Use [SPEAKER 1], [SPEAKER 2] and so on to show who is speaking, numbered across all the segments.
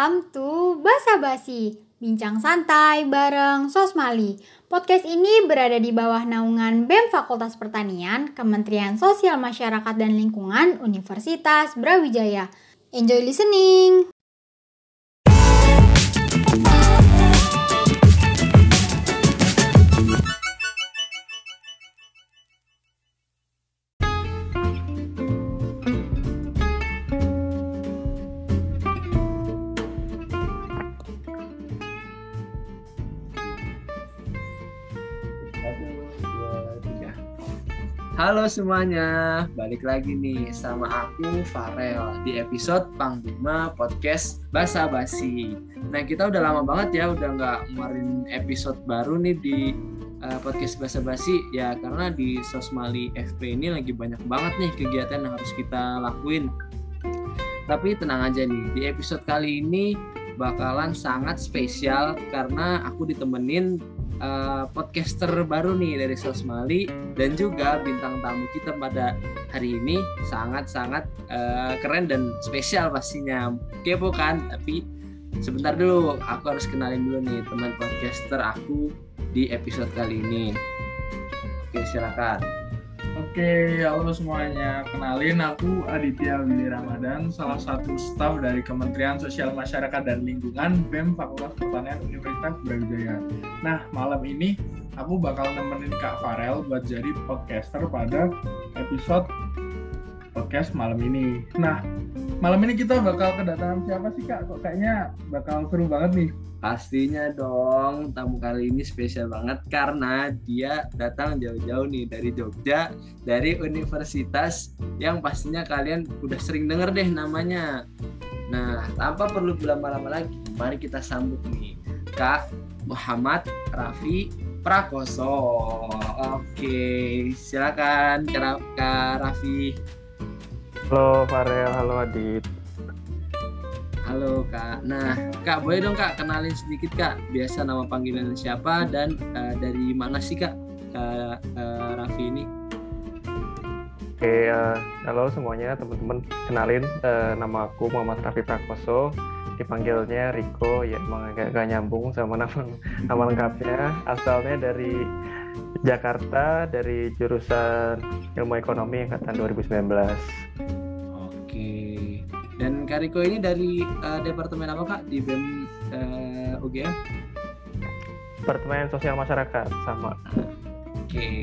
[SPEAKER 1] Welcome to Basa Basi, bincang santai bareng Sosmali. Podcast ini berada di bawah naungan BEM Fakultas Pertanian, Kementerian Sosial Masyarakat dan Lingkungan, Universitas Brawijaya. Enjoy listening!
[SPEAKER 2] Halo semuanya, balik lagi nih sama aku Farel di episode Panglima Podcast Basa Basi. Nah kita udah lama banget ya, udah nggak ngeluarin episode baru nih di uh, podcast Basa Basi ya karena di Sosmali FP ini lagi banyak banget nih kegiatan yang harus kita lakuin. Tapi tenang aja nih, di episode kali ini bakalan sangat spesial karena aku ditemenin uh, podcaster baru nih dari Sosmali dan juga bintang tamu kita pada hari ini sangat-sangat uh, keren dan spesial pastinya. Kepo kan? Tapi sebentar dulu, aku harus kenalin dulu nih teman podcaster aku di episode kali ini. Oke, silakan.
[SPEAKER 3] Oke, halo semuanya. Kenalin aku Aditya Willy Ramadan, salah satu staf dari Kementerian Sosial Masyarakat dan Lingkungan BEM Fakultas Pertanian Universitas Brawijaya. Nah, malam ini aku bakal nemenin Kak Farel buat jadi podcaster pada episode podcast malam ini. Nah, malam ini kita bakal kedatangan siapa sih Kak? Kok kayaknya bakal seru banget nih.
[SPEAKER 2] Pastinya dong, tamu kali ini spesial banget karena dia datang jauh-jauh nih dari Jogja, dari universitas yang pastinya kalian udah sering denger deh namanya. Nah, tanpa perlu berlama-lama lagi, mari kita sambut nih Kak Muhammad Raffi Prakoso. Oke, silakan Kak Raffi.
[SPEAKER 4] Halo Farel, halo Adit.
[SPEAKER 2] Halo Kak. Nah, Kak boleh dong Kak kenalin sedikit Kak. Biasa nama panggilan siapa dan uh, dari mana sih Kak Kak uh, Raffi ini?
[SPEAKER 4] Oke, uh, halo semuanya teman-teman. Kenalin uh, nama aku Muhammad Raffi Prakoso. Dipanggilnya Riko, ya emang agak gak nyambung sama nama nama lengkapnya. Asalnya dari Jakarta, dari jurusan Ilmu Ekonomi angkatan 2019.
[SPEAKER 2] Dan Kariko ini dari uh, departemen apa kak di BEM uh, UGM?
[SPEAKER 4] Departemen Sosial Masyarakat sama.
[SPEAKER 2] Oke. Okay.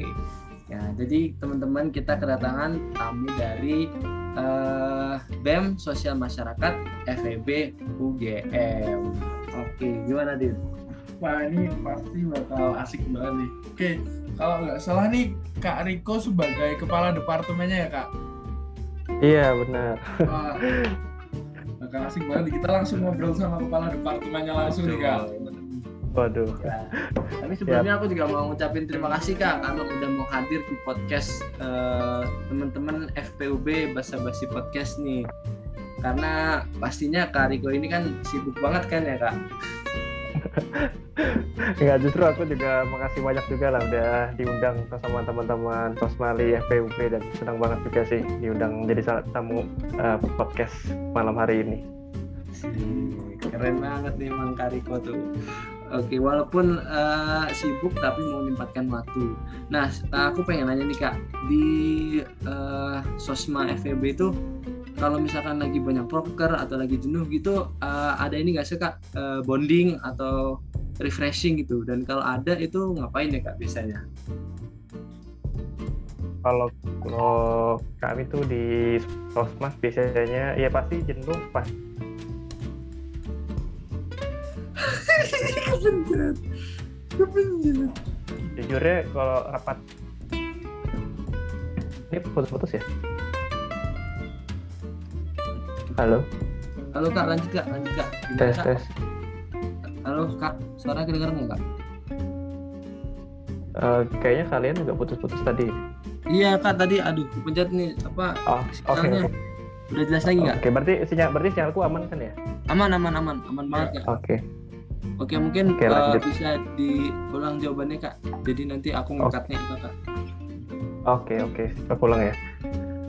[SPEAKER 2] Ya, jadi teman-teman kita kedatangan tamu dari uh, BEM Sosial Masyarakat FEB UGM. Oke, okay. gimana Dit?
[SPEAKER 3] Wah ini pasti bakal asik banget nih. Oke, kalau nggak salah nih Kak Riko sebagai kepala departemennya ya Kak?
[SPEAKER 4] Iya benar.
[SPEAKER 3] Wah, bakal asik banget. Kita langsung ngobrol sama kepala departemennya langsung nih kak.
[SPEAKER 4] Waduh.
[SPEAKER 2] Ya. Tapi sebelumnya aku juga mau ngucapin terima kasih kak karena udah mau hadir di podcast uh, teman-teman FPUB Basa Basi Podcast nih. Karena pastinya Kak Riko ini kan sibuk banget kan ya kak.
[SPEAKER 4] Enggak justru aku juga makasih banyak juga lah udah diundang sama teman-teman Tosmali FPUP dan senang banget juga sih diundang jadi tamu uh, podcast malam hari ini.
[SPEAKER 2] Keren banget nih Mang Kariko tuh. Oke, walaupun uh, sibuk tapi mau menyempatkan waktu. Nah, aku pengen nanya nih Kak, di uh, Sosma FEB itu kalau misalkan lagi banyak proker atau lagi jenuh gitu uh, ada ini nggak sih kak? Uh, bonding atau refreshing gitu. Dan kalau ada itu ngapain ya kak biasanya?
[SPEAKER 4] Kalau kalau kami tuh di sosmas biasanya ya pasti jenuh pas.
[SPEAKER 2] Kebencian
[SPEAKER 4] jujurnya kalau rapat ini putus-putus ya Halo.
[SPEAKER 2] Halo kak, lanjut kak, lanjut kak.
[SPEAKER 4] Gimana, tes
[SPEAKER 2] kak?
[SPEAKER 4] tes.
[SPEAKER 2] Halo kak, suara kedengeran nggak kak?
[SPEAKER 4] Uh, kayaknya kalian nggak putus-putus tadi.
[SPEAKER 2] Iya kak, tadi aduh pencet nih apa?
[SPEAKER 4] Oh, oke. Okay, okay.
[SPEAKER 2] Udah jelas lagi nggak?
[SPEAKER 4] Oke, okay, berarti sinyal berarti sinyalku aman kan ya?
[SPEAKER 2] Aman, aman, aman, aman banget kak.
[SPEAKER 4] Oke. Okay.
[SPEAKER 2] Oke, mungkin
[SPEAKER 4] okay,
[SPEAKER 2] uh, bisa diulang jawabannya kak. Jadi nanti aku ngangkatnya
[SPEAKER 4] okay.
[SPEAKER 2] kak.
[SPEAKER 4] Oke, okay, oke. Okay. Kita pulang ya.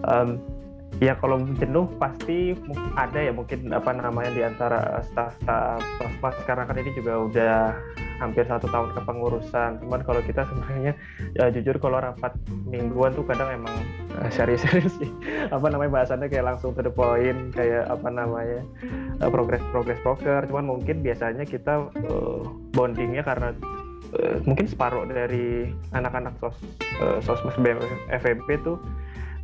[SPEAKER 4] Um, ya kalau jenuh pasti ada ya mungkin apa namanya di antara staff-staff pas karena kan ini juga udah hampir satu tahun kepengurusan cuman kalau kita sebenarnya ya, jujur kalau rapat mingguan tuh kadang emang eh, serius-serius sih. Apa namanya bahasannya kayak langsung to the point kayak apa namanya eh, progress progress poker cuman mungkin biasanya kita eh, bondingnya karena eh, mungkin separuh dari anak-anak sos eh, sosmas BM FEB tuh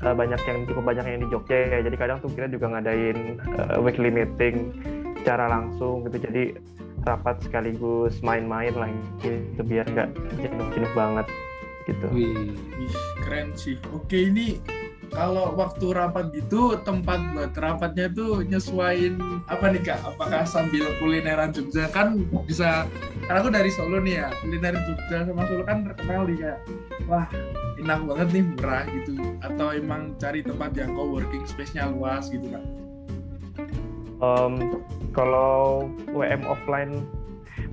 [SPEAKER 4] eh, banyak yang cukup banyak yang di Jogja ya jadi kadang tuh kita juga ngadain eh, weekly meeting secara langsung gitu jadi rapat sekaligus main-main lah gitu biar nggak jenuh-jenuh banget gitu
[SPEAKER 2] Wih.
[SPEAKER 3] Ih, keren sih. Oke, ini kalau waktu rapat gitu tempat buat rapatnya tuh nyesuain apa nih kak? Apakah sambil kulineran Jogja kan bisa? Karena aku dari Solo nih ya, kuliner Jogja sama Solo kan terkenal nih kayak wah enak banget nih murah gitu. Atau emang cari tempat yang co-working space-nya luas gitu kak?
[SPEAKER 4] Em, kalau WM offline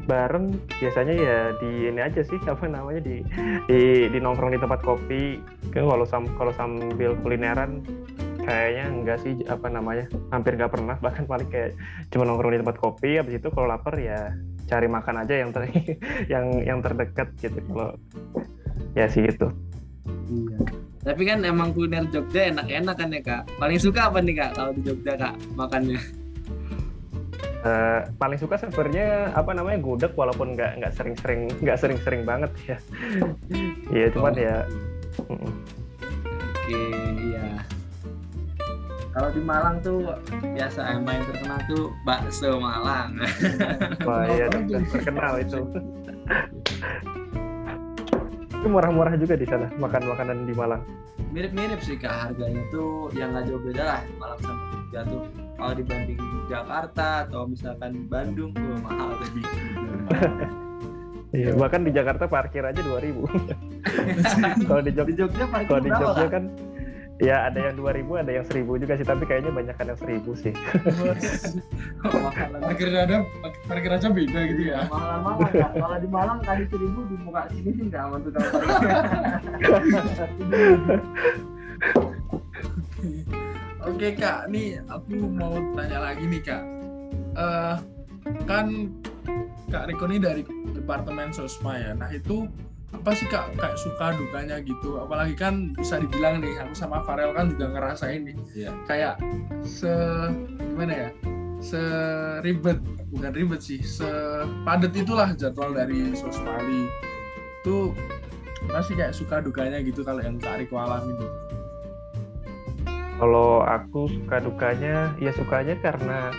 [SPEAKER 4] bareng biasanya ya di ini aja sih apa namanya di di, di nongkrong di tempat kopi ke kalau sam kalau sambil kulineran kayaknya enggak sih apa namanya hampir nggak pernah bahkan paling kayak cuma nongkrong di tempat kopi habis itu kalau lapar ya cari makan aja yang ter yang yang terdekat gitu kalau ya sih gitu
[SPEAKER 2] Iya. Tapi kan emang kuliner Jogja enak-enak kan ya kak. Paling suka apa nih kak kalau di Jogja kak makannya?
[SPEAKER 4] Eh, paling suka sebenarnya apa namanya gudeg walaupun nggak nggak sering-sering nggak sering-sering banget ya Iya cuman
[SPEAKER 2] Oh.
[SPEAKER 4] ya
[SPEAKER 2] Oke, iya. Kalau di Malang tuh biasa emang yang terkenal tuh bakso Malang.
[SPEAKER 4] wah ya terkenal itu itu murah-murah juga di sana makan makanan di Malang
[SPEAKER 2] Mirip-mirip sih kak harganya tuh yang nggak jauh beda lah Malang sama Jogja tuh. Kalau dibanding Jakarta atau misalkan Bandung tuh mahal tadi.
[SPEAKER 4] Iya, bahkan di Jakarta parkir aja 2000 kalau di
[SPEAKER 2] Di
[SPEAKER 4] Jogja
[SPEAKER 2] parkir
[SPEAKER 4] kalau di Jogja kan ya ada yang 2000 ada yang 1000 juga sih tapi kayaknya banyak yang 1000 sih
[SPEAKER 2] mahal
[SPEAKER 3] Parkir ada parkir aja beda gitu ya.
[SPEAKER 2] mahal banget kak. Kalau di Malang kali seribu di muka sini sih nggak aman tuh kalau parkir.
[SPEAKER 3] Oke kak, nih aku mau tanya lagi nih kak. Eh kan kak Riko ini dari departemen sosma ya. Nah itu apa sih kak kayak suka dukanya gitu? Apalagi kan bisa dibilang nih, aku sama Farel kan juga ngerasain nih.
[SPEAKER 2] Iya.
[SPEAKER 3] Kayak se gimana ya? Seribet, bukan ribet sih, sepadet itulah jadwal dari sosmali. Itu masih kayak suka dukanya gitu kalau yang kak Riko alami tuh.
[SPEAKER 4] kalau aku suka dukanya ya sukanya karena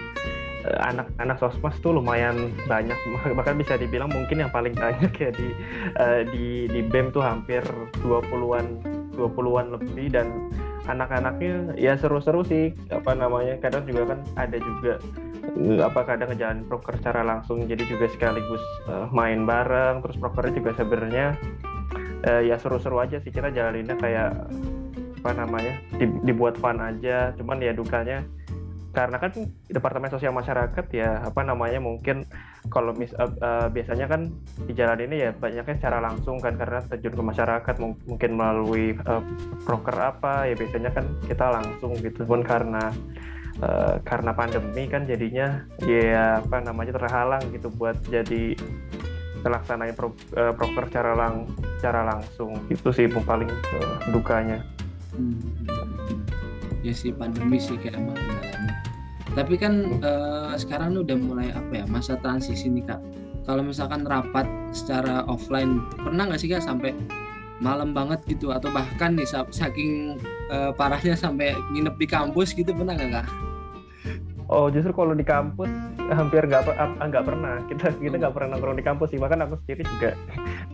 [SPEAKER 4] anak-anak sosmas tuh lumayan banyak. Bahkan bisa dibilang mungkin yang paling banyak ya di eh, di di BEM tuh hampir 20-an 20-an lebih. Dan anak-anaknya ya seru-seru sih. Apa namanya kadang juga kan ada juga eh, apa kadang ngejalan proker secara langsung. Jadi juga sekaligus eh, main bareng. Terus prokernya juga sebenarnya eh, ya seru-seru aja sih. Kita jalaninnya kayak apa namanya di- dibuat fun aja. Cuman ya dukanya karena kan departemen sosial masyarakat ya apa namanya mungkin kalau mis eh, eh, biasanya kan di jalan ini ya banyaknya secara langsung kan karena terjun ke masyarakat mung- mungkin melalui eh, broker apa ya biasanya kan kita langsung gitu pun karena eh, karena pandemi kan jadinya ya apa namanya terhalang gitu buat jadi melaksanain pro, eh, broker secara lang secara langsung itu sih paling eh, dukanya
[SPEAKER 2] Hmm. Ya sih pandemi sih kayak emang. Tapi kan eh, sekarang udah mulai apa ya masa transisi nih kak. Kalau misalkan rapat secara offline pernah nggak sih kak sampai malam banget gitu atau bahkan nih sa- saking eh, parahnya sampai nginep di kampus gitu pernah nggak kak?
[SPEAKER 4] Oh justru kalau di kampus hampir nggak ah, nggak pernah kita kita nggak pernah nongkrong di kampus sih bahkan aku sendiri juga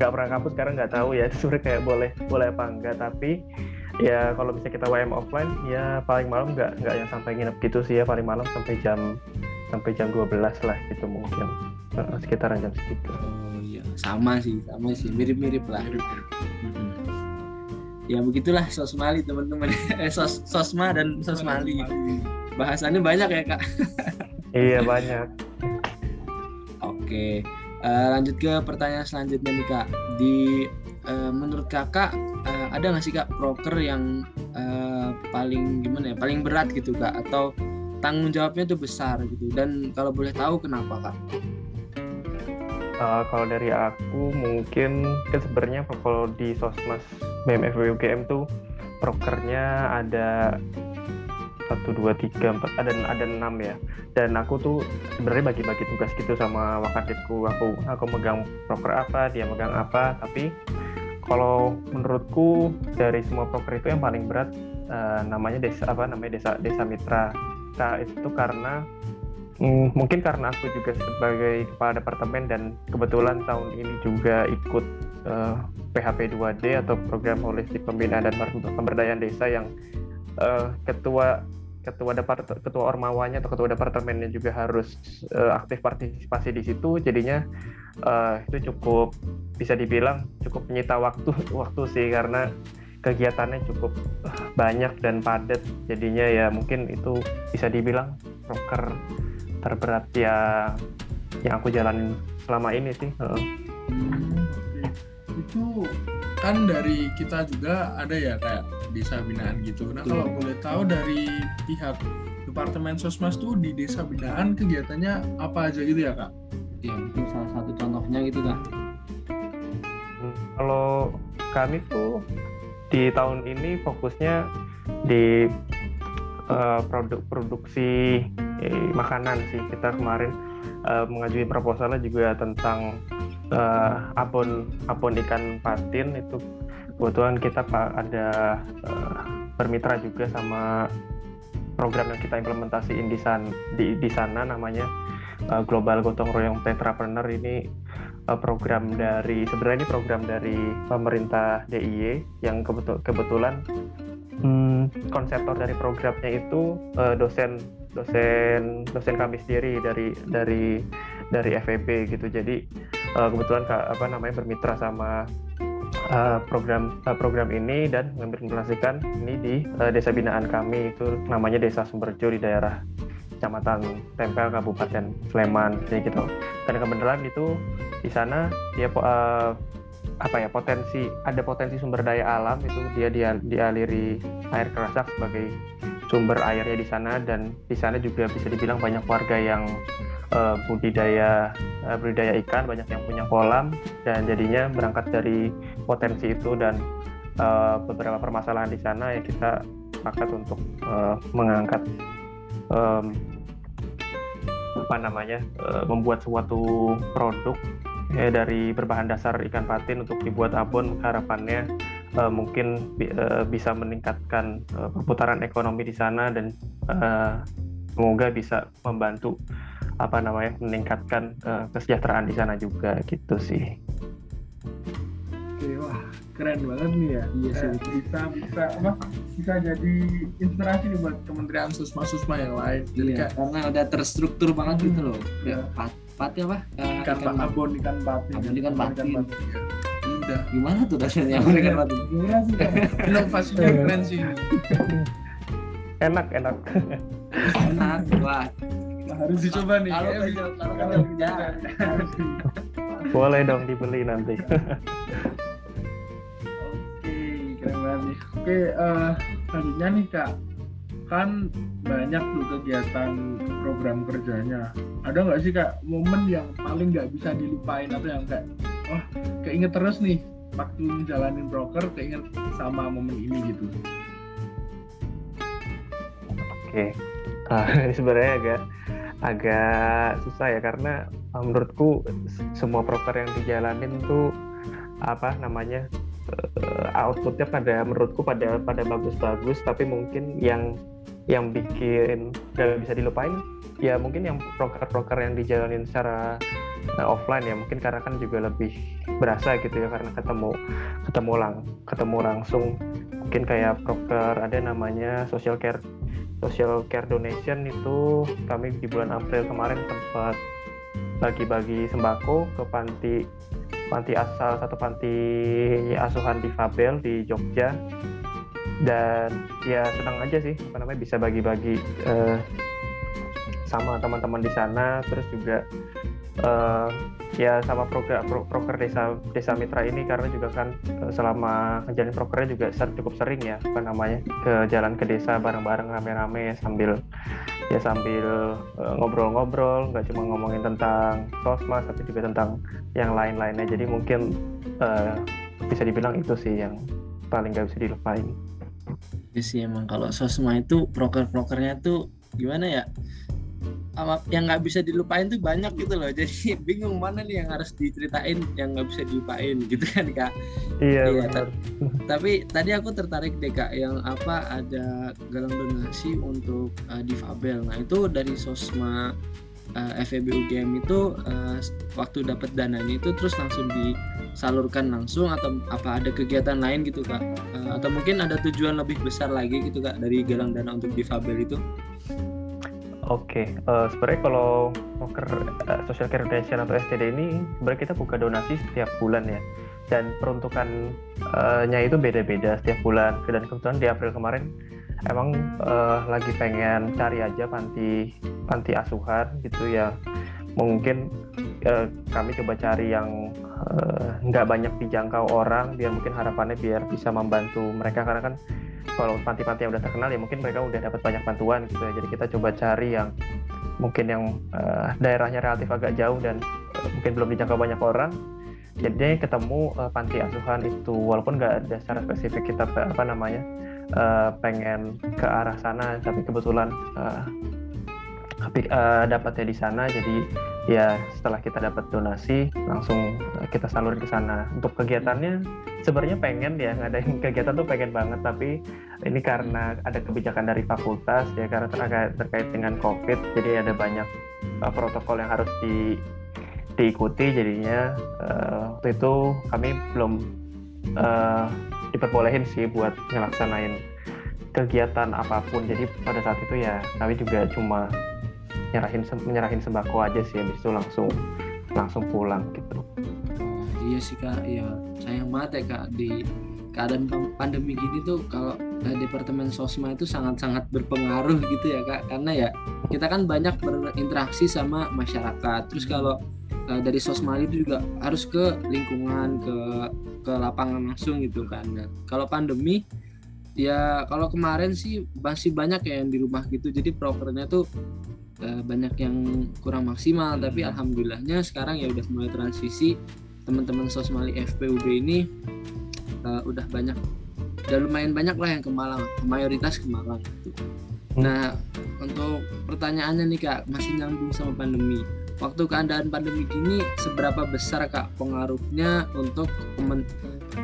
[SPEAKER 4] nggak pernah kampus sekarang nggak tahu ya sebenarnya kayak boleh boleh apa enggak tapi ya kalau bisa kita WM offline ya paling malam nggak nggak yang sampai nginep gitu sih ya paling malam sampai jam sampai jam 12 lah gitu mungkin sekitaran jam segitu
[SPEAKER 2] Oh iya sama sih sama sih mirip-mirip lah. Mm-mm. Ya begitulah sosmali teman-teman. eh sos sosma dan sosmali. Bahasannya banyak ya kak.
[SPEAKER 4] iya banyak
[SPEAKER 2] Oke, eh, lanjut ke pertanyaan selanjutnya nih kak. Di eh, menurut kakak eh, ada nggak sih kak proker yang eh, paling gimana ya paling berat gitu kak? Atau tanggung jawabnya tuh besar gitu. Dan kalau boleh tahu kenapa kak?
[SPEAKER 4] Uh, kalau dari aku mungkin kan sebenarnya kalau di sosmas BMF UGM tuh prokernya ada satu dua tiga empat ada ada enam ya. Dan aku tuh sebenarnya bagi-bagi tugas gitu sama wakaditku aku aku megang proker apa dia megang apa tapi kalau menurutku dari semua proker itu yang paling berat uh, namanya desa apa namanya desa desa mitra. Nah, itu karena Hmm, mungkin karena aku juga sebagai kepala departemen dan kebetulan tahun ini juga ikut uh, PHP 2D atau program holistik pembinaan dan pemberdayaan desa yang uh, ketua ketua depart ketua ormawanya atau ketua departemennya juga harus uh, aktif partisipasi di situ jadinya uh, itu cukup bisa dibilang cukup menyita waktu waktu sih karena kegiatannya cukup banyak dan padat jadinya ya mungkin itu bisa dibilang proker terberat ya yang aku jalanin selama ini sih.
[SPEAKER 3] Okay. Itu kan dari kita juga ada ya kayak desa binaan gitu. Nah kalau boleh tahu dari pihak Departemen Sosmas tuh di desa binaan kegiatannya apa aja gitu ya kak?
[SPEAKER 2] Ya mungkin salah satu contohnya gitu kak.
[SPEAKER 4] Kalau kami tuh di tahun ini fokusnya di uh, produk produksi eh, makanan sih kita kemarin uh, mengajukan proposalnya juga tentang uh, abon abon ikan patin itu kebetulan kita pak ada uh, bermitra juga sama program yang kita implementasiin di sana di, di sana namanya uh, Global Gotong Royong Tetrapreneur ini uh, program dari sebenarnya ini program dari pemerintah DIY yang kebetul, kebetulan hmm, konseptor dari programnya itu uh, dosen dosen dosen kami sendiri dari dari dari FEB gitu. Jadi uh, kebetulan apa namanya bermitra sama uh, program uh, program ini dan mengimplementasikan ini di uh, desa binaan kami. Itu namanya desa Sumberjo di daerah Kecamatan Tempel Kabupaten Sleman jadi gitu. Dan kebenaran itu di sana dia uh, apa ya potensi ada potensi sumber daya alam itu dia dia dialiri air kerasak sebagai sumber airnya di sana dan di sana juga bisa dibilang banyak warga yang uh, budidaya uh, budidaya ikan banyak yang punya kolam dan jadinya berangkat dari potensi itu dan uh, beberapa permasalahan di sana ya kita sepakat untuk uh, mengangkat um, apa namanya uh, membuat suatu produk ya dari berbahan dasar ikan patin untuk dibuat abon harapannya uh, mungkin uh, bisa meningkatkan uh, perputaran ekonomi di sana dan uh, semoga bisa membantu apa namanya meningkatkan uh, kesejahteraan di sana juga gitu sih.
[SPEAKER 3] Oke wah keren banget nih ya. Iya sih. Eh, bisa bisa apa? Bisa jadi inspirasi nih buat kementerian susma susma yang lain.
[SPEAKER 2] Jadi iya, kayak, karena udah terstruktur banget gitu loh. Ya. Pat, pati apa?
[SPEAKER 3] Uh, ikan, ikan abon ikan pati.
[SPEAKER 2] Abon ikan pati. Ikan pati. Ya udah gimana tuh dasarnya mereka mati
[SPEAKER 3] gimana sih inovasinya keren sih.
[SPEAKER 4] Enak enak.
[SPEAKER 2] Enak wah.
[SPEAKER 3] Harus dicoba nih.
[SPEAKER 2] Kalau kerja kalau kerja
[SPEAKER 4] boleh dong dibeli nanti.
[SPEAKER 3] Oke keren banget nih. Oke uh, selanjutnya nih kak. Kan banyak tuh kegiatan program kerjanya. Ada nggak sih kak momen yang paling nggak bisa dilupain? Atau yang kayak wah keinget terus nih waktu ngejalanin broker keinget sama momen ini gitu.
[SPEAKER 4] Oke. Uh, ini sebenarnya agak agak susah ya karena uh, menurutku semua broker yang dijalanin tuh apa namanya uh, outputnya pada menurutku pada pada bagus-bagus tapi mungkin yang yang bikin gak bisa dilupain ya mungkin yang broker-broker yang dijalanin secara uh, offline ya mungkin karena kan juga lebih berasa gitu ya karena ketemu ketemu lang ketemu langsung. Mungkin kayak broker ada namanya social care social care donation itu kami di bulan April kemarin sempat bagi-bagi sembako ke panti panti asal satu panti asuhan di Fabel di Jogja. Dan ya senang aja sih apa namanya bisa bagi-bagi uh, sama teman-teman di sana. Terus juga uh, ya sama program pro, proker desa desa mitra ini karena juga kan uh, selama ngejalanin prokernya juga ser, cukup sering ya apa namanya ke jalan ke desa bareng-bareng rame-rame sambil ya sambil ngobrol-ngobrol nggak cuma ngomongin tentang sosmas tapi juga tentang yang lain-lainnya jadi mungkin uh, bisa dibilang itu sih yang paling nggak bisa dilupain.
[SPEAKER 2] Ya sih emang kalau sosma itu proker-prokernya tuh gimana ya yang nggak bisa dilupain tuh banyak gitu loh. Jadi bingung mana nih yang harus diceritain yang nggak bisa dilupain gitu kan kak?
[SPEAKER 4] Iya, iya
[SPEAKER 2] tapi tadi aku tertarik deh kak yang apa ada galang donasi untuk uh, difabel. Nah itu dari sosma uh, FEB UGM itu uh, waktu dapat dananya itu terus langsung disalurkan langsung atau apa ada kegiatan lain gitu kak? Uh, atau mungkin ada tujuan lebih besar lagi gitu kak dari galang dana untuk difabel itu
[SPEAKER 4] Oke, okay. uh, sebenarnya kalau poker uh, social care donation atau SCD ini sebenarnya kita buka donasi setiap bulan ya, dan peruntukannya itu beda-beda setiap bulan. Dan kebetulan di April kemarin emang uh, lagi pengen cari aja panti panti asuhan gitu ya, mungkin uh, kami coba cari yang nggak uh, banyak dijangkau orang, biar mungkin harapannya biar bisa membantu mereka karena kan kalau panti-panti yang udah terkenal ya mungkin mereka udah dapat banyak bantuan gitu ya. Jadi kita coba cari yang mungkin yang uh, daerahnya relatif agak jauh dan uh, mungkin belum dijangkau banyak orang. Jadi ketemu uh, panti asuhan itu walaupun nggak ada secara spesifik kita apa namanya uh, pengen ke arah sana tapi kebetulan uh, uh, dapatnya di sana. Jadi ya setelah kita dapat donasi langsung kita salurin ke sana. Untuk kegiatannya sebenarnya pengen ya ngadain kegiatan tuh pengen banget. Tapi ini karena ada kebijakan dari fakultas ya karena terkait terkait dengan covid jadi ada banyak uh, protokol yang harus di diikuti jadinya. Uh, waktu itu kami belum uh, diperbolehin sih buat ngelaksanain kegiatan apa pun. Jadi pada saat itu ya kami juga cuma nyerahin menyerahin sembako aja sih habis itu langsung langsung pulang gitu.
[SPEAKER 2] Iya sih kak. Ya sayang banget ya kak di keadaan pandemi gini tuh kalau uh, departemen sosma itu sangat-sangat berpengaruh gitu ya kak. Karena ya kita kan banyak berinteraksi sama masyarakat. Terus kalau uh, dari sosma itu juga harus ke lingkungan ke ke lapangan langsung gitu kan. Nah, kalau pandemi ya kalau kemarin sih masih banyak ya yang di rumah gitu. Jadi prokernya tuh uh, banyak yang kurang maksimal tapi alhamdulillahnya sekarang ya udah mulai transisi. Teman-teman sosmali FPUB ini uh, udah banyak udah lumayan banyak lah yang ke Malang mayoritas ke Malang gitu. nah untuk pertanyaannya nih kak masih nyambung sama pandemi. Waktu keadaan pandemi gini seberapa besar kak pengaruhnya untuk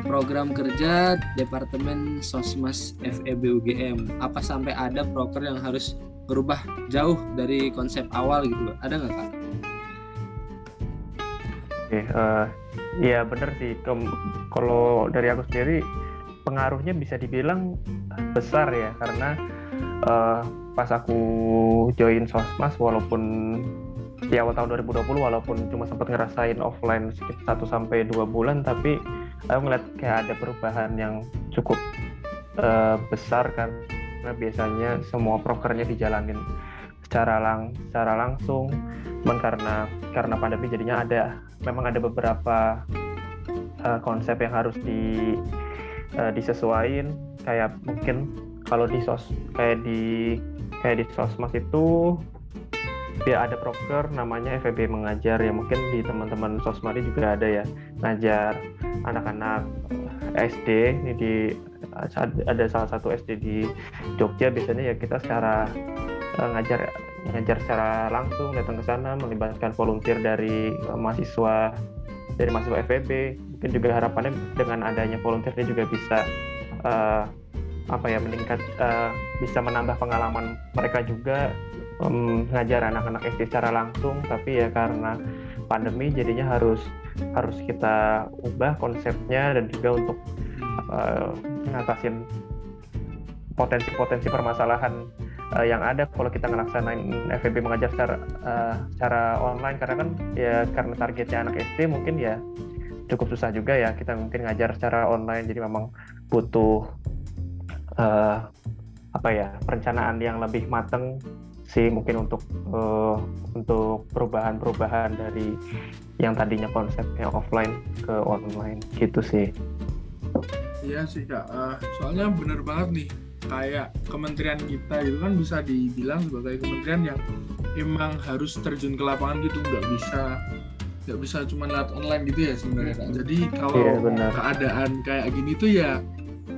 [SPEAKER 2] program kerja Departemen Sosmas FEB UGM apa sampai ada proker yang harus berubah jauh dari konsep awal gitu ada nggak kak?
[SPEAKER 4] Oke, uh, iya bener sih. Kalau dari aku sendiri pengaruhnya bisa dibilang besar ya karena uh, pas aku join sosmas walaupun di awal tahun 2020 walaupun cuma sempat ngerasain offline sekitar 1 sampai dua bulan tapi aku ngeliat kayak ada perubahan yang cukup uh, besar kan karena biasanya semua prokernya dijalanin secara lang secara langsung. Cuman karena karena pandemi jadinya ada memang ada beberapa uh, konsep yang harus di uh, disesuaikan. Kayak mungkin kalau di sos kayak di kayak di sosmas itu ya ada proker namanya FEB mengajar. Ya mungkin di teman-teman sosmadi juga ada ya. Ngajar anak-anak SD ini di ada salah satu SD di Jogja. Biasanya ya kita secara uh, ngajar ngajar secara langsung datang ke sana melibatkan volunteer dari uh, mahasiswa dari mahasiswa FEB mungkin juga harapannya dengan adanya volunteernya juga bisa uh, apa ya meningkat uh, bisa menambah pengalaman mereka juga um, ngajar anak-anak SD secara langsung. Tapi ya karena pandemi jadinya harus harus kita ubah konsepnya dan juga untuk uh, ngatasin potensi-potensi permasalahan uh, yang ada kalau kita ngelaksanain FEB mengajar secara uh, secara online. Karena kan ya karena targetnya anak SD mungkin ya cukup susah juga ya kita mungkin ngajar secara online. Jadi memang butuh uh, apa ya perencanaan yang lebih matang sih mungkin untuk uh, untuk perubahan-perubahan dari yang tadinya konsepnya offline ke online gitu sih.
[SPEAKER 3] Iya sih kak, uh, soalnya bener banget nih kayak kementerian kita itu kan bisa dibilang sebagai kementerian yang emang harus terjun ke lapangan gitu nggak bisa nggak bisa cuma lihat online gitu ya sebenarnya kak. Jadi kalau
[SPEAKER 4] yeah,
[SPEAKER 3] keadaan kayak gini tuh ya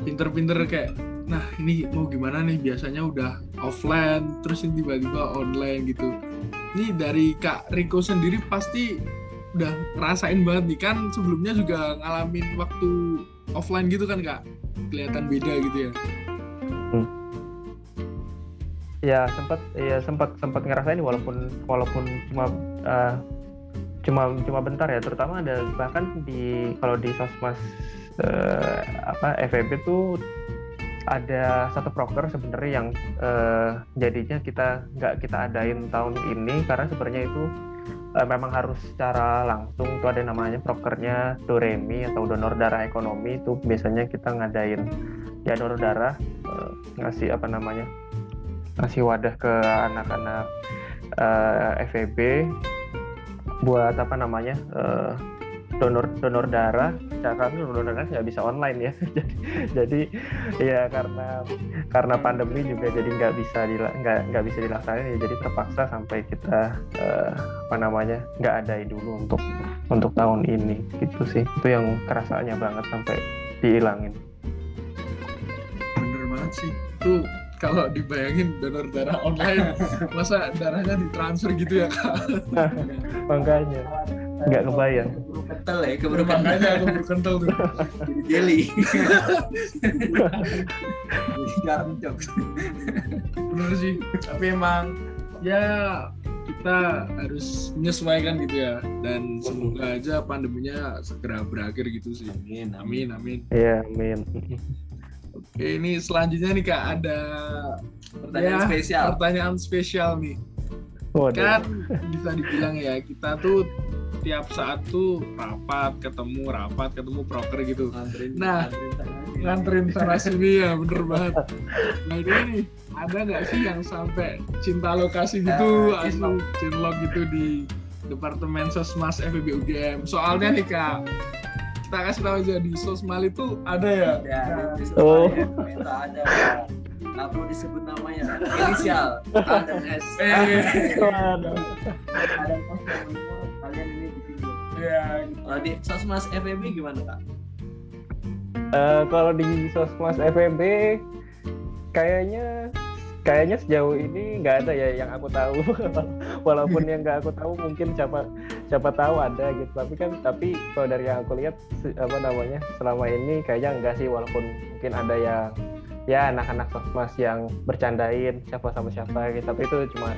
[SPEAKER 3] pinter-pinter kayak nah ini mau gimana nih biasanya udah offline terus ini tiba-tiba online gitu. Ini dari Kak Riko sendiri pasti udah rasain banget nih. Kan sebelumnya juga ngalamin waktu offline gitu kan Kak? Kelihatan beda gitu ya? Hmm.
[SPEAKER 4] ya sempat ya sempat sempat ngerasain walaupun walaupun cuma uh, cuma cuma bentar ya. Terutama ada bahkan di kalau di sosmas uh, apa FEB tuh ada satu proker sebenarnya yang uh, jadinya kita nggak kita adain tahun ini karena sebenarnya itu uh, memang harus secara langsung tuh ada namanya prokernya Doremi atau donor darah ekonomi itu biasanya kita ngadain ya donor darah uh, ngasih apa namanya ngasih wadah ke anak-anak uh, FEB buat apa namanya uh, donor donor darah ya kami donor darah nggak bisa online ya. Jadi jadi ya karena karena pandemi juga jadi nggak bisa nggak nggak bisa dilaksanakan ya. Jadi terpaksa sampai kita uh, apa namanya nggak ada dulu untuk untuk tahun ini. Gitu sih. Itu yang kerasanya banget sampai dihilangin.
[SPEAKER 3] Bener banget sih. Tuh kalau dibayangin donor darah online masa darahnya ditransfer gitu ya kak?
[SPEAKER 4] Makanya nggak kebayang
[SPEAKER 2] kental ya keburu
[SPEAKER 3] makanya keburu kental tuh.
[SPEAKER 2] Jadi jelly garam jokes.
[SPEAKER 3] Bener sih tapi emang ya kita harus menyesuaikan gitu ya. Dan semoga aja pandeminya segera berakhir gitu sih.
[SPEAKER 2] Amin.
[SPEAKER 3] Amin amin.
[SPEAKER 4] Iya amin.
[SPEAKER 3] Oke ini selanjutnya nih kak ada
[SPEAKER 2] pertanyaan ya, spesial.
[SPEAKER 3] pertanyaan spesial nih. Waduh. kan bisa dibilang ya kita tuh tiap saat tuh rapat ketemu rapat ketemu proker gitu.
[SPEAKER 2] Nganterin,
[SPEAKER 3] nah nganterin sana sini ya bener banget. Nah ini nih ada nggak sih yang sampai cinta lokasi gitu uh, asli cinlok gitu di departemen sosmas FEB UGM soalnya nih kak kita kasih tahu aja di sosmal itu ada ya,
[SPEAKER 2] ya di oh. itu ada nggak perlu disebut namanya inisial A dan S.
[SPEAKER 3] Eh, ada
[SPEAKER 2] kalian ini
[SPEAKER 3] Ya, gitu.
[SPEAKER 2] Kalau di Sosmas FEB gimana kak?
[SPEAKER 4] Uh, kalau di Sosmas FEB kayaknya kayaknya sejauh ini nggak ada ya yang aku tahu walaupun yang nggak aku tahu mungkin siapa siapa tahu ada gitu tapi kan tapi kalau dari yang aku lihat apa namanya selama ini kayaknya enggak sih walaupun mungkin ada yang ya anak-anak sosmas yang bercandain siapa sama siapa gitu tapi itu cuma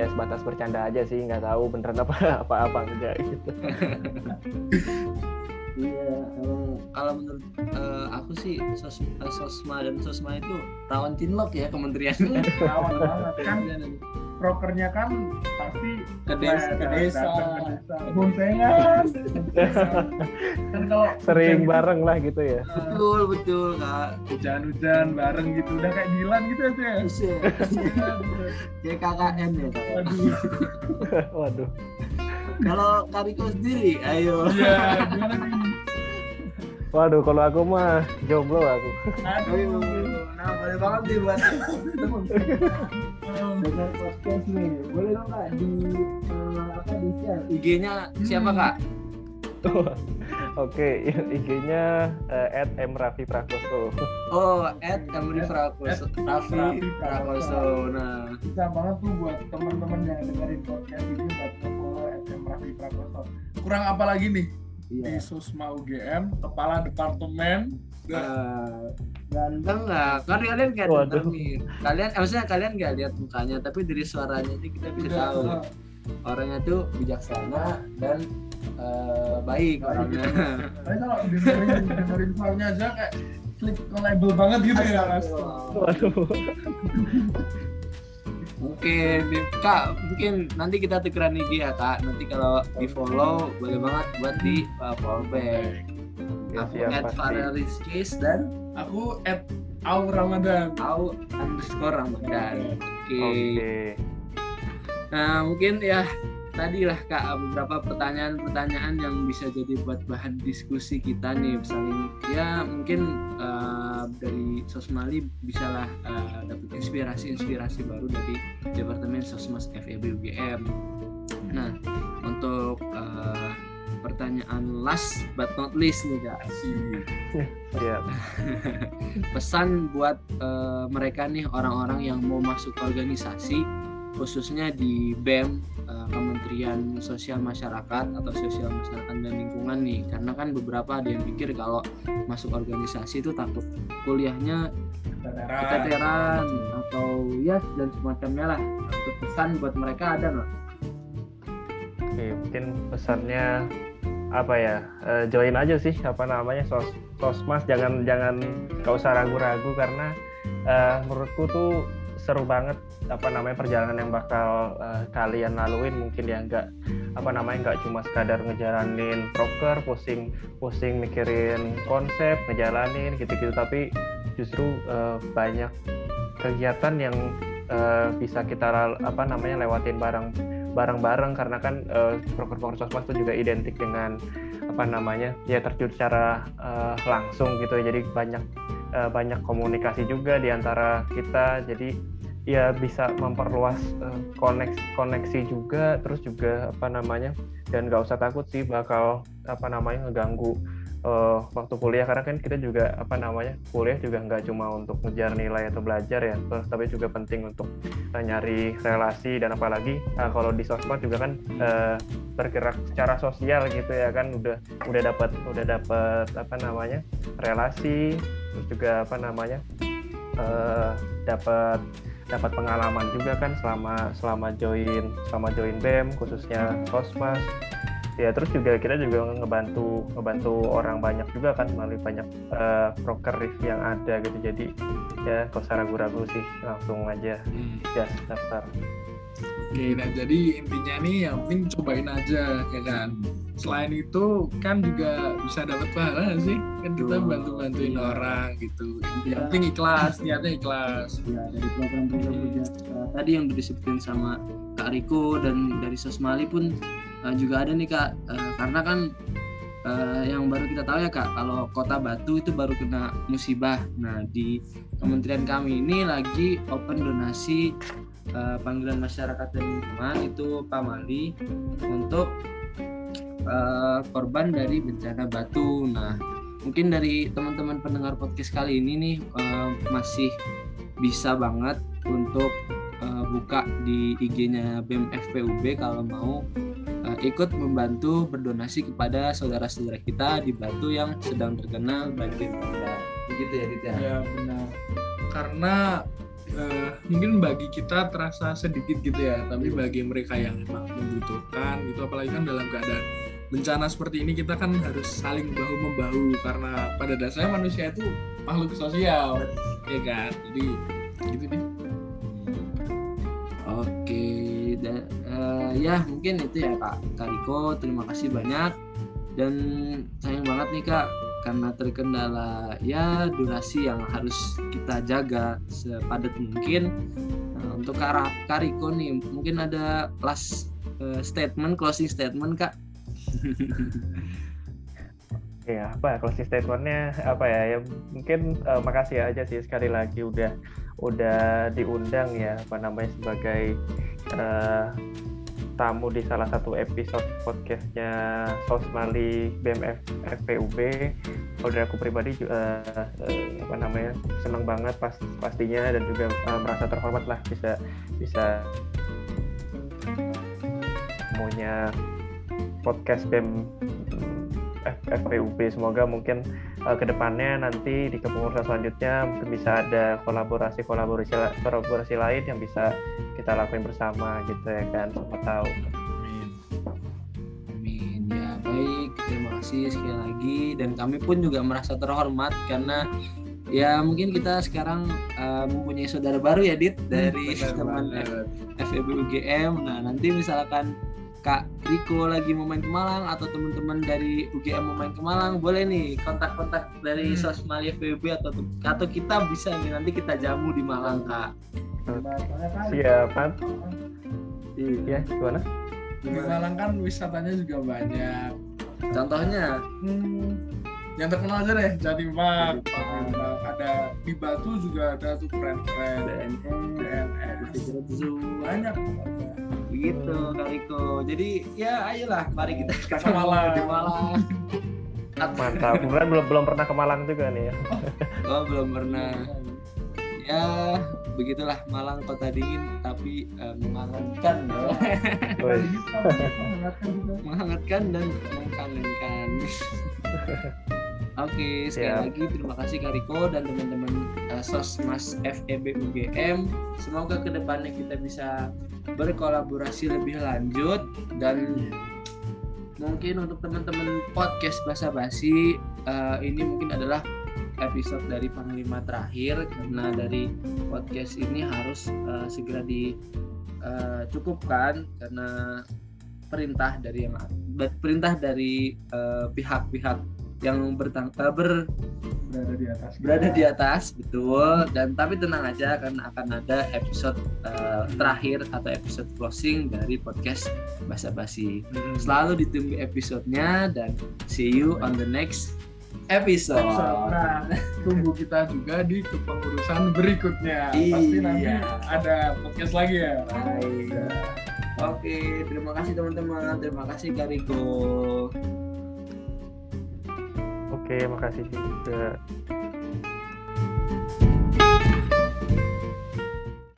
[SPEAKER 4] ya sebatas bercanda aja sih nggak tahu beneran apa apa apa enggak gitu.
[SPEAKER 2] Iya kalau menurut uh, aku sih sos, uh, sosma dan sosma itu rawan tinlok ya kementerian.
[SPEAKER 3] Rawan banget kan prokernya kan pasti
[SPEAKER 2] ke desa ke desa.
[SPEAKER 3] boncengan.
[SPEAKER 4] Kan kalau sering bareng lah gitu ya.
[SPEAKER 2] Betul betul kak.
[SPEAKER 3] Hujan-hujan bareng gitu. Udah kayak Dilan gitu aja ya?
[SPEAKER 2] Kayak KKN ya
[SPEAKER 3] waduh.
[SPEAKER 4] Waduh.
[SPEAKER 2] Kalau Kariko sendiri ayo.
[SPEAKER 3] Iya gimana nih
[SPEAKER 4] Waduh, kalau aku mah jomblo aku.
[SPEAKER 2] Aduh, nah boleh banget nih buat dengan podcast nih. Boleh dong kak di uh, apa di share IG-nya siapa kak?
[SPEAKER 4] Oke, okay, IG-nya uh, @mrafi_prakoso.
[SPEAKER 2] Oh, @mrafi_prakoso. Raffi Prakoso. Nah,
[SPEAKER 3] bisa banget tuh buat teman-teman yang dengerin podcast ini buat follow @mrafi_prakoso. Kurang apa lagi nih? Iya. di Susma UGM, kepala departemen.
[SPEAKER 2] Uh, ganteng nggak? Kan kalian nggak dengar nih. Kalian, eh, maksudnya kalian nggak lihat mukanya, tapi dari suaranya itu kita bisa Udah, tahu. Uh, orangnya tuh bijaksana dan uh, baik orangnya.
[SPEAKER 3] Tapi kalau dengerin dengerin suaranya aja kayak klik label banget gitu ya. Waduh
[SPEAKER 2] mungkin kak mungkin nanti kita tukeran IG ya kak. Nanti kalau di follow boleh banget buat di uh, fallback ya, aku at Rizkis dan
[SPEAKER 3] aku at Au Ramadan.
[SPEAKER 2] Au underscore Ramadan. Oke. Okay. okay. Nah, mungkin ya tadi lah Kak beberapa pertanyaan-pertanyaan yang bisa jadi buat bahan diskusi kita nih saling ya mungkin uh, dari Sosmali bisalah uh, dapat inspirasi-inspirasi baru dari Departemen Sosmas FEB UGM. Nah, untuk uh, pertanyaan last but not least nih Kak.
[SPEAKER 4] Iya.
[SPEAKER 2] Pesan buat uh, mereka nih orang-orang yang mau masuk organisasi khususnya di BEM uh, Kementerian Sosial Masyarakat atau Sosial Masyarakat dan Lingkungan nih. Karena kan beberapa ada yang pikir kalau masuk organisasi itu takut kuliahnya keteteran atau ya dan semacamnya lah. Untuk pesan buat mereka ada nggak?
[SPEAKER 4] Oke mungkin pesannya apa ya? Uh, join aja sih apa namanya sos sosmas. Jangan jangan gak usah ragu-ragu karena uh, menurutku tuh seru banget apa namanya perjalanan yang bakal uh, kalian laluin. Mungkin ya nggak apa namanya nggak cuma sekadar ngejalanin proker pusing pusing mikirin konsep ngejalanin gitu-gitu tapi justru uh, banyak kegiatan yang uh, bisa kita apa namanya lewatin bareng bareng-bareng. Karena kan uh, proker-proker itu juga identik dengan apa namanya ya terjun secara uh, langsung gitu ya. Jadi banyak uh, banyak komunikasi juga di antara kita. Jadi ya bisa memperluas uh, koneksi koneksi juga terus juga apa namanya dan nggak usah takut sih bakal apa namanya ngeganggu uh, waktu kuliah karena kan kita juga apa namanya kuliah juga nggak cuma untuk ngejar nilai atau belajar ya terus tapi juga penting untuk uh, nyari relasi dan apalagi uh, kalau di sosmed juga kan uh, bergerak secara sosial gitu ya kan udah udah dapat udah dapat apa namanya relasi terus juga apa namanya uh, dapat dapat pengalaman juga kan selama selama join selama join BEM khususnya Kosmas ya terus juga kita juga ngebantu ngebantu orang banyak juga kan melalui banyak uh, broker yang ada gitu jadi ya kau usah ragu-ragu sih langsung aja hmm. just daftar
[SPEAKER 3] Oke, nah jadi intinya nih yang penting cobain aja ya kan. Selain itu kan juga bisa dapat pahala sih. Kan kita bantu-bantuin iya. orang gitu. Yang penting ikhlas, niatnya ikhlas.
[SPEAKER 2] Ya, dari program-program kerja uh, tadi yang disebutin sama Kak Riko dan dari Sosmali pun uh, juga ada nih Kak. Uh, karena kan uh, yang baru kita tahu ya Kak, kalau Kota Batu itu baru kena musibah. Nah, di kementerian kami ini lagi open donasi uh, panggilan masyarakat dan lingkungan itu Pak Mali untuk uh, korban dari bencana batu. Nah, mungkin dari teman-teman pendengar podcast kali ini nih uh, masih bisa banget untuk uh, buka di IG-nya BEM FPUB kalau mau ikut membantu berdonasi kepada saudara-saudara kita di Batu yang sedang terkena banjir bandang. Begitu ya, Dita?
[SPEAKER 3] Ya benar. Karena uh, mungkin bagi kita terasa sedikit gitu ya tapi bagi mereka yang memang membutuhkan itu apalagi kan dalam keadaan bencana seperti ini kita kan harus saling bahu membahu karena pada dasarnya manusia itu makhluk sosial ya kan jadi gitu nih
[SPEAKER 2] oke dan uh, ya mungkin itu ya kak. Kariko terima kasih banyak. Dan sayang banget nih kak karena terkendala ya durasi yang harus kita jaga sepadat mungkin. Nah, untuk Kak Kariko nih mungkin ada last uh, statement closing statement kak?
[SPEAKER 4] Ya apa closing statementnya apa ya ya mungkin uh, makasih aja sih sekali lagi udah udah diundang ya apa namanya sebagai uh, tamu di salah satu episode podcastnya Sosmali BMF FPUB kalau dari aku pribadi juga uh, uh, apa namanya senang banget pas pastinya dan juga uh, merasa terhormat lah bisa bisa punya podcast BEM FPUB semoga mungkin uh, ke depannya nanti di kepengurusan selanjutnya mungkin bisa ada kolaborasi kolaborasi kolaborasi lain yang bisa kita lakuin bersama gitu ya kan siapa tahu.
[SPEAKER 2] Amin. Amin. Ya baik. Terima kasih sekali lagi. Dan kami pun juga merasa terhormat karena ya mungkin kita sekarang uh, mempunyai saudara baru ya Dit dari teman FEB UGM nah nanti misalkan Kak Riko lagi mau main ke Malang atau teman-teman dari UGM mau main ke Malang boleh nih kontak-kontak dari hmm. Sosmalia FEB atau atau kita bisa nih nanti kita jamu di Malang Kak
[SPEAKER 4] siap Ya, gimana?
[SPEAKER 3] Di Malang kan wisatanya juga banyak.
[SPEAKER 2] Contohnya
[SPEAKER 3] Hmm, yang terkenal aja deh Jatim Park, ada di Batu juga ada tuh keren-kren. BNS, Zoo, banyak pokoknya.
[SPEAKER 2] Begitu Kariko. Jadi ya ayolah mari kita
[SPEAKER 3] Ke Malang.
[SPEAKER 2] di Malang.
[SPEAKER 4] Mantap. Kemudian belum belum pernah ke Malang juga nih ya.
[SPEAKER 2] Oh belum pernah. Ya begitulah Malang kota dingin tapi eh, menghangatkan menghangatkan dan mengkangenkan. Oke, sekali
[SPEAKER 4] Siap.
[SPEAKER 2] lagi terima kasih Kariko dan teman-teman uh, Sosmas FEB UGM. Semoga ke depannya kita bisa berkolaborasi lebih lanjut dan mungkin untuk teman-teman podcast Basa Basi uh, ini mungkin adalah episode dari Panglima terakhir karena dari podcast ini harus uh, segera dicukupkan karena perintah dari yang perintah dari uh, pihak-pihak yang bertang uh, ber
[SPEAKER 3] berada di atas.
[SPEAKER 2] berada di atas betul dan tapi tenang aja karena akan ada episode uh, terakhir atau episode closing dari podcast Basa Basi
[SPEAKER 3] Hmm.
[SPEAKER 2] selalu ditunggu episodenya dan see you on the next episode
[SPEAKER 3] Nah, tunggu kita juga di kepengurusan berikutnya. Pasti
[SPEAKER 2] Iya.
[SPEAKER 3] nanti ada podcast lagi ya.
[SPEAKER 2] Baik. Oke, terima kasih teman-teman. Terima kasih Kariko.
[SPEAKER 4] Oke, makasih juga.